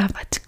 que vaig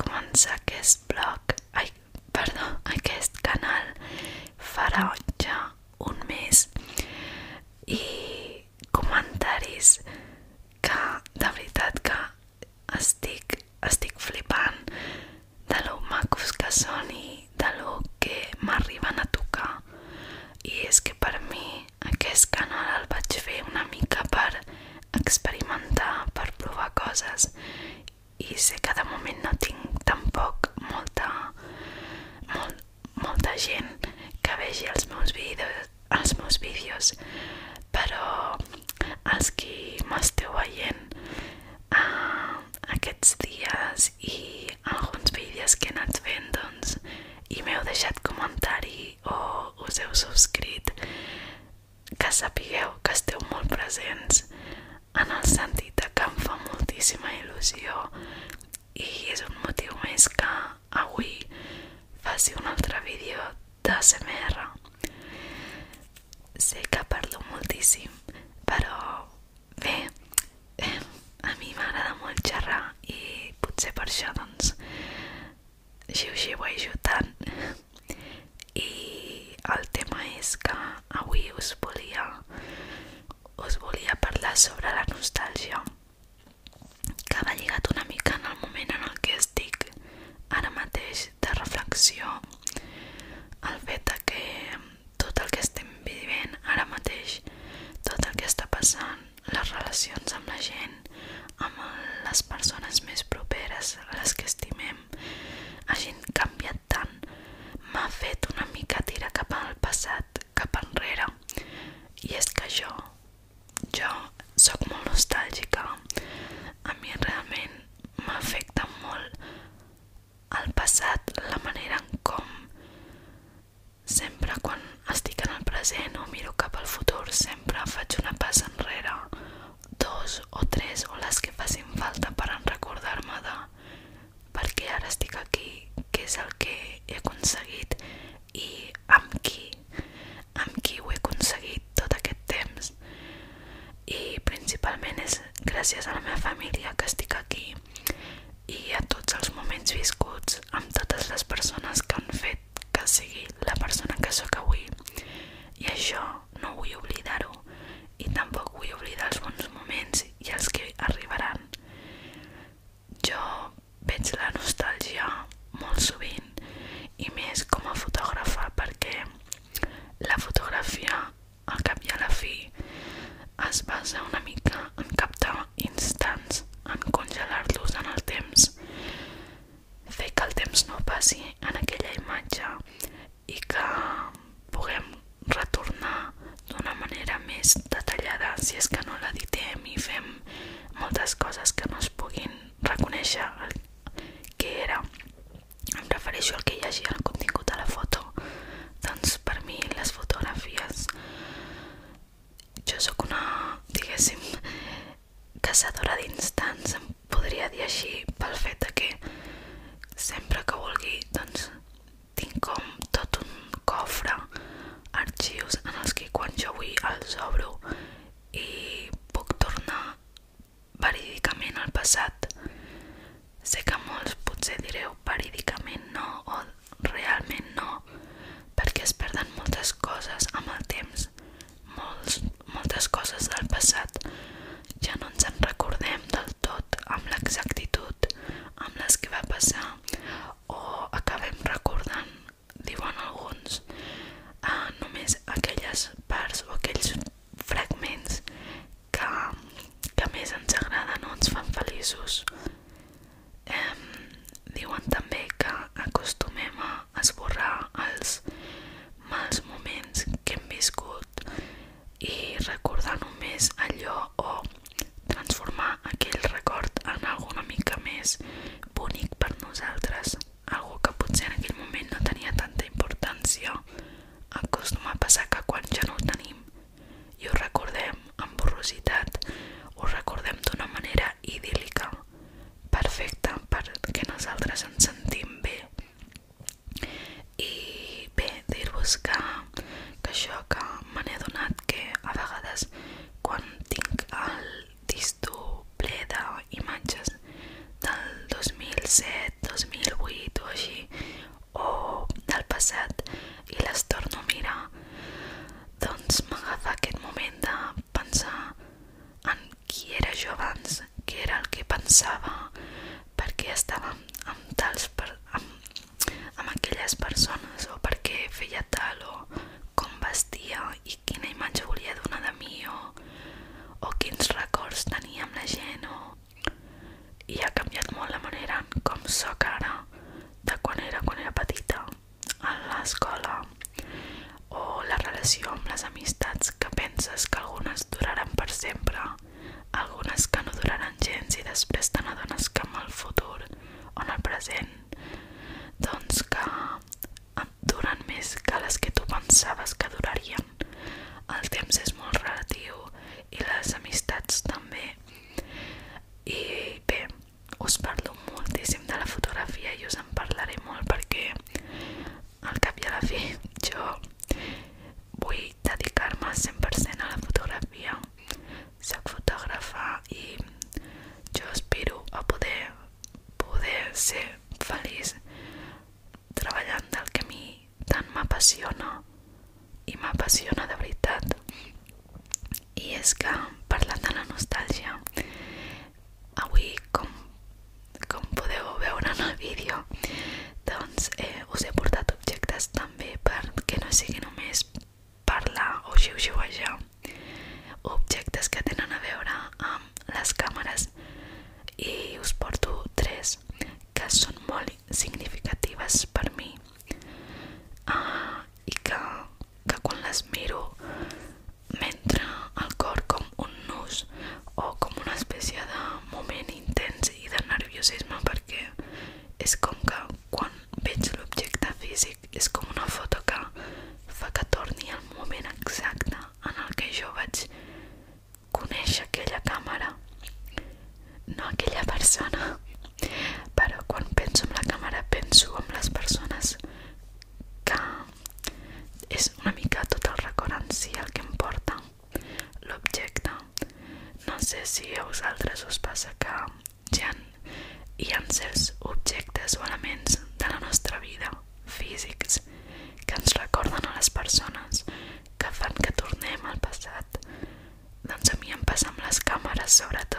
Minnesota.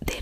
de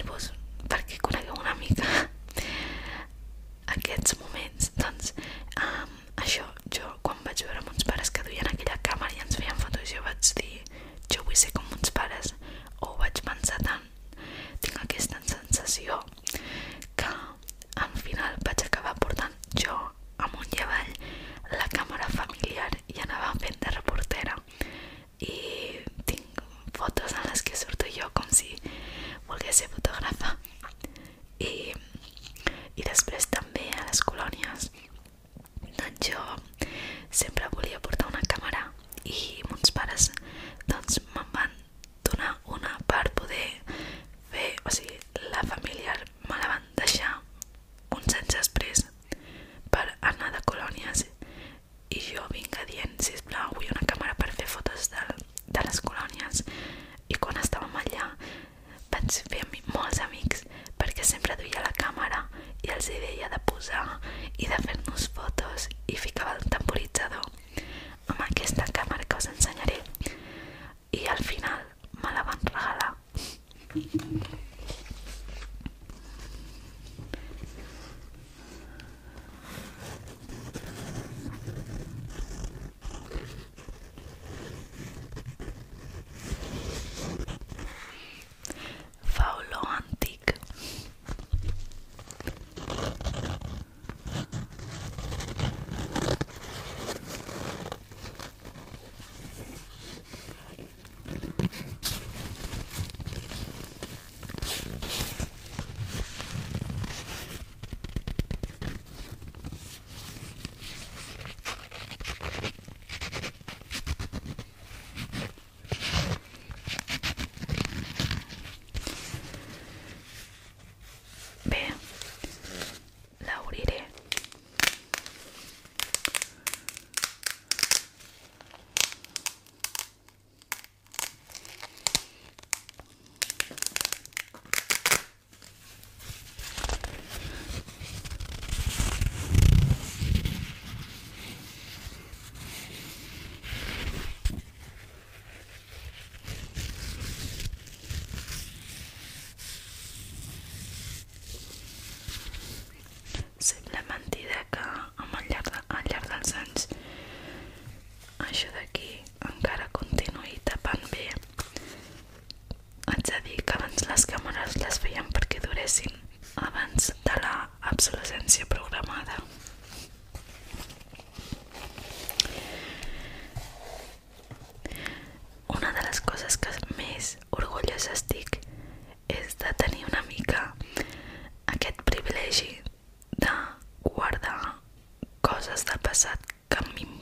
mi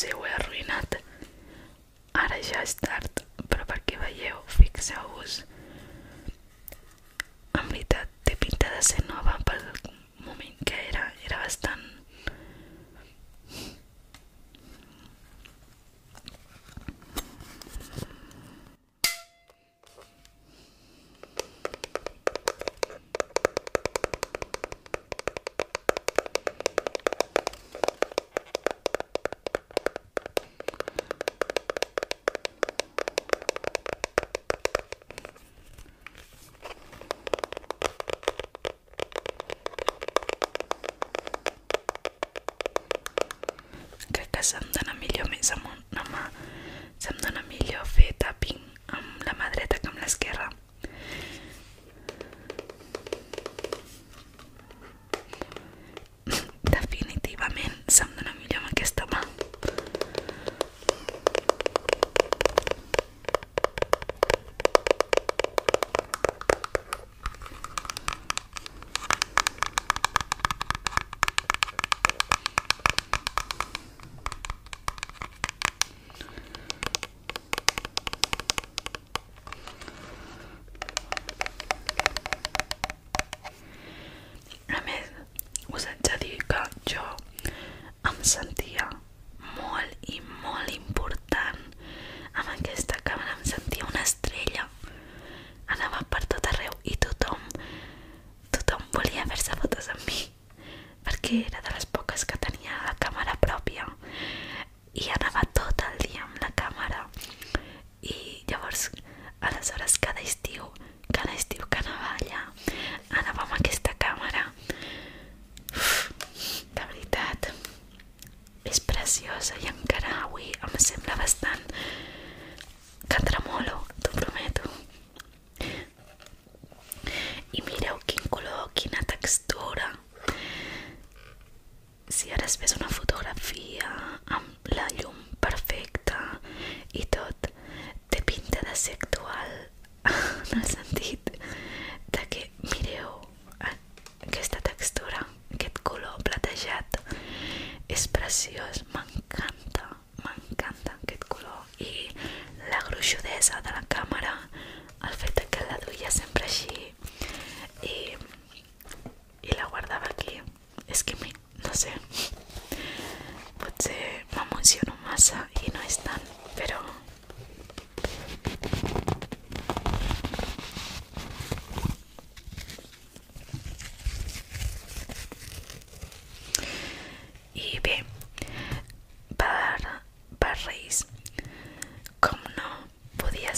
potser ho he arruïnat. Ara ja és tard, però perquè veieu, fixeu-vos. En veritat, té pinta de ser nova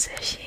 podia ser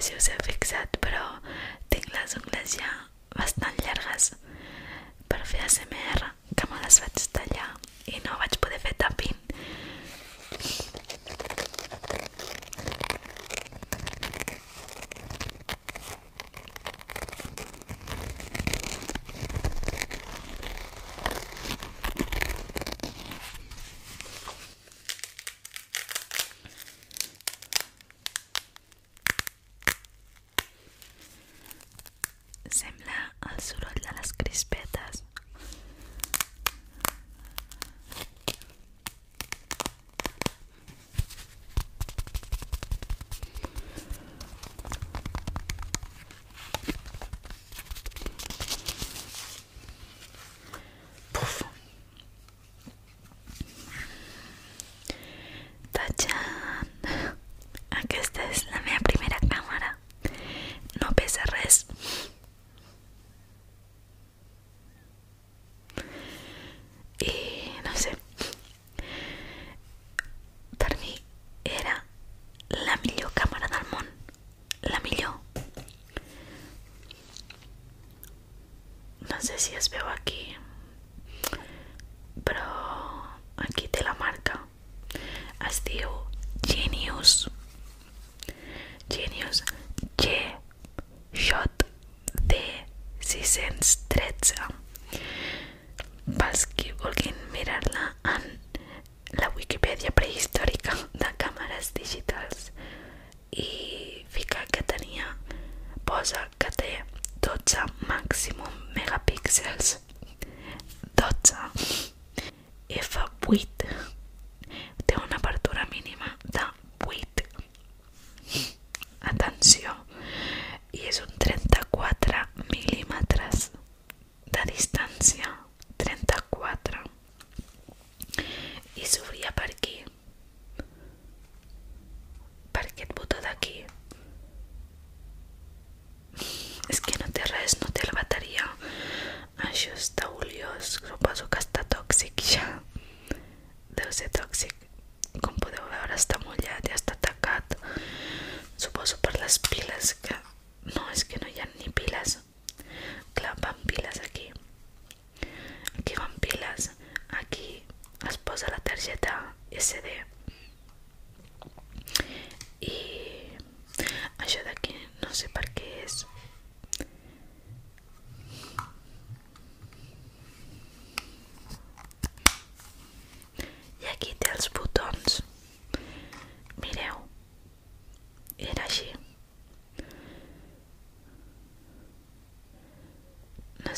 sé si us heu fixat però tinc les ungles ja bastant llargues per fer ASMR que me les faig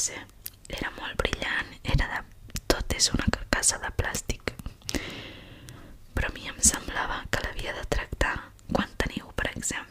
classe. Era molt brillant, era de... tot és una carcassa de plàstic. Però a mi em semblava que l'havia de tractar quan teniu, per exemple,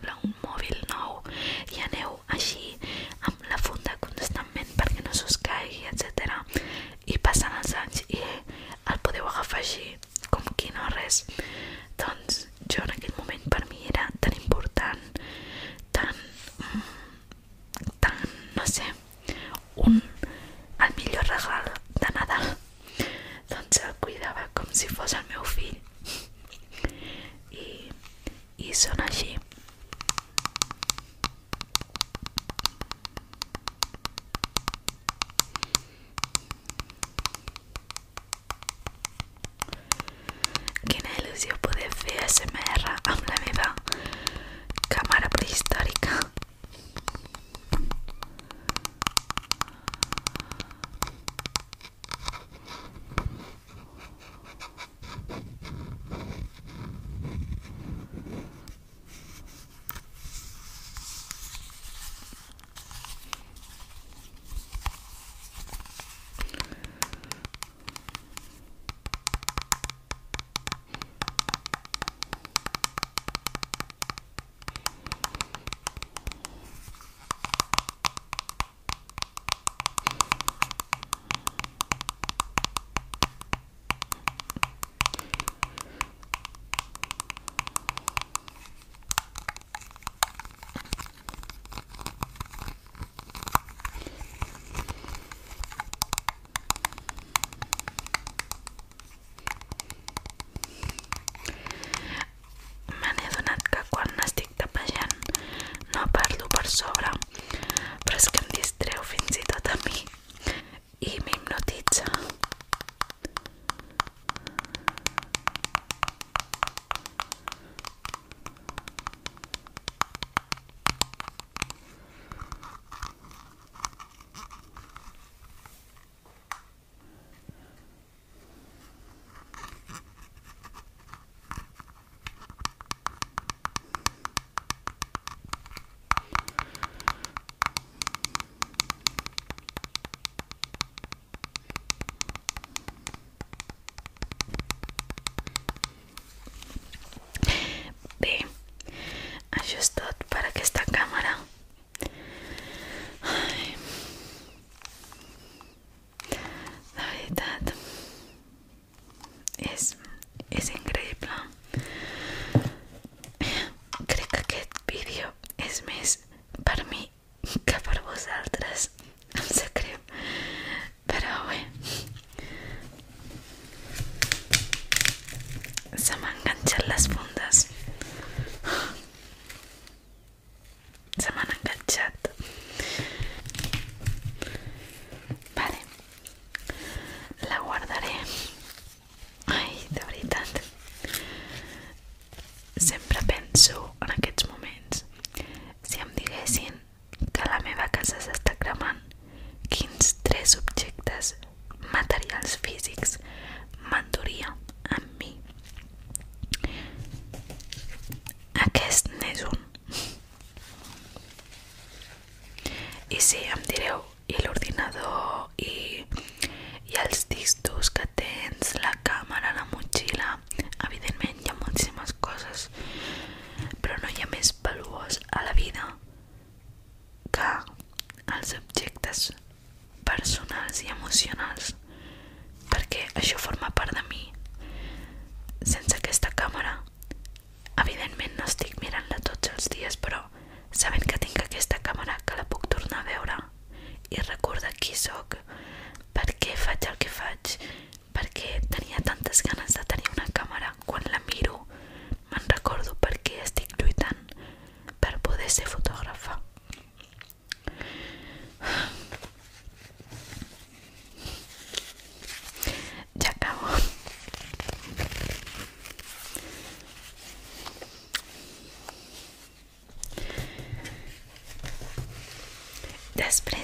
desprende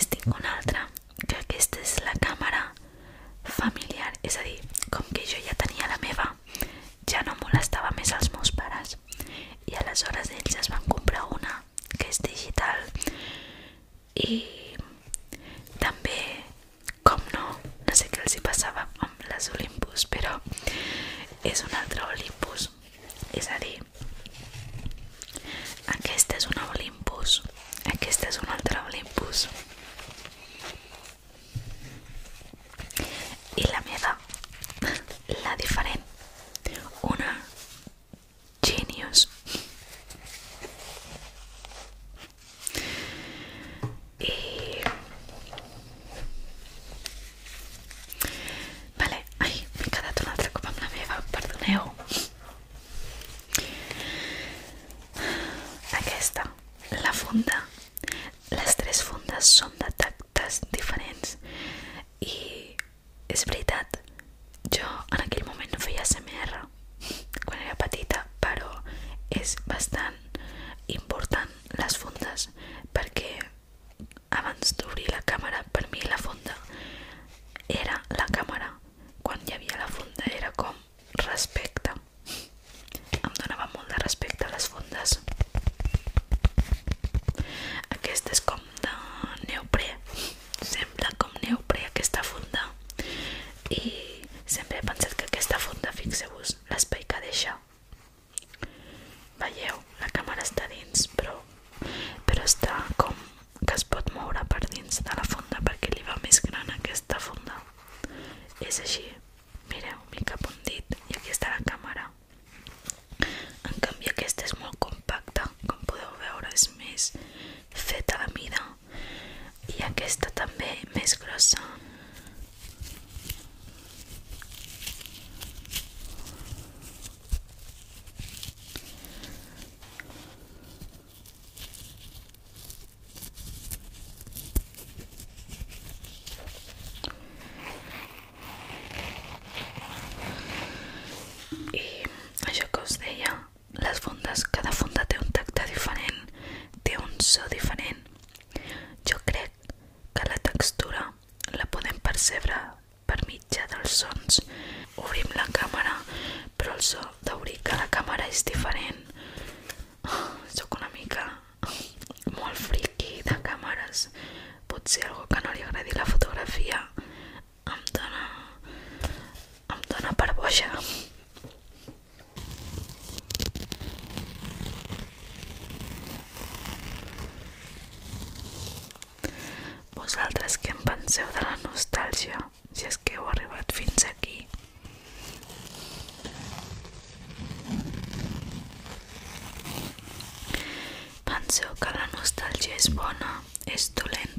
vosaltres què en penseu de la nostàlgia, si és que heu arribat fins aquí. Penseu que la nostàlgia és bona, és dolent,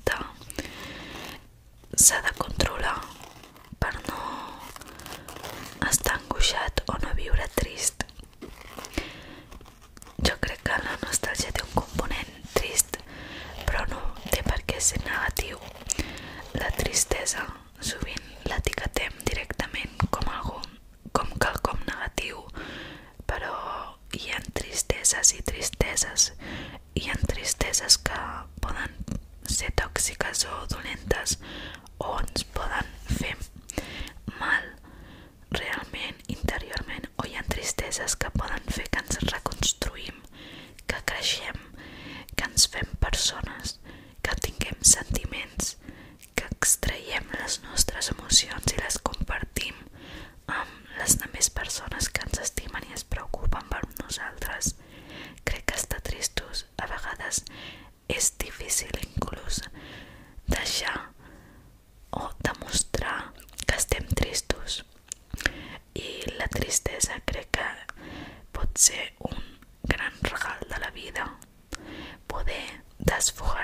successful.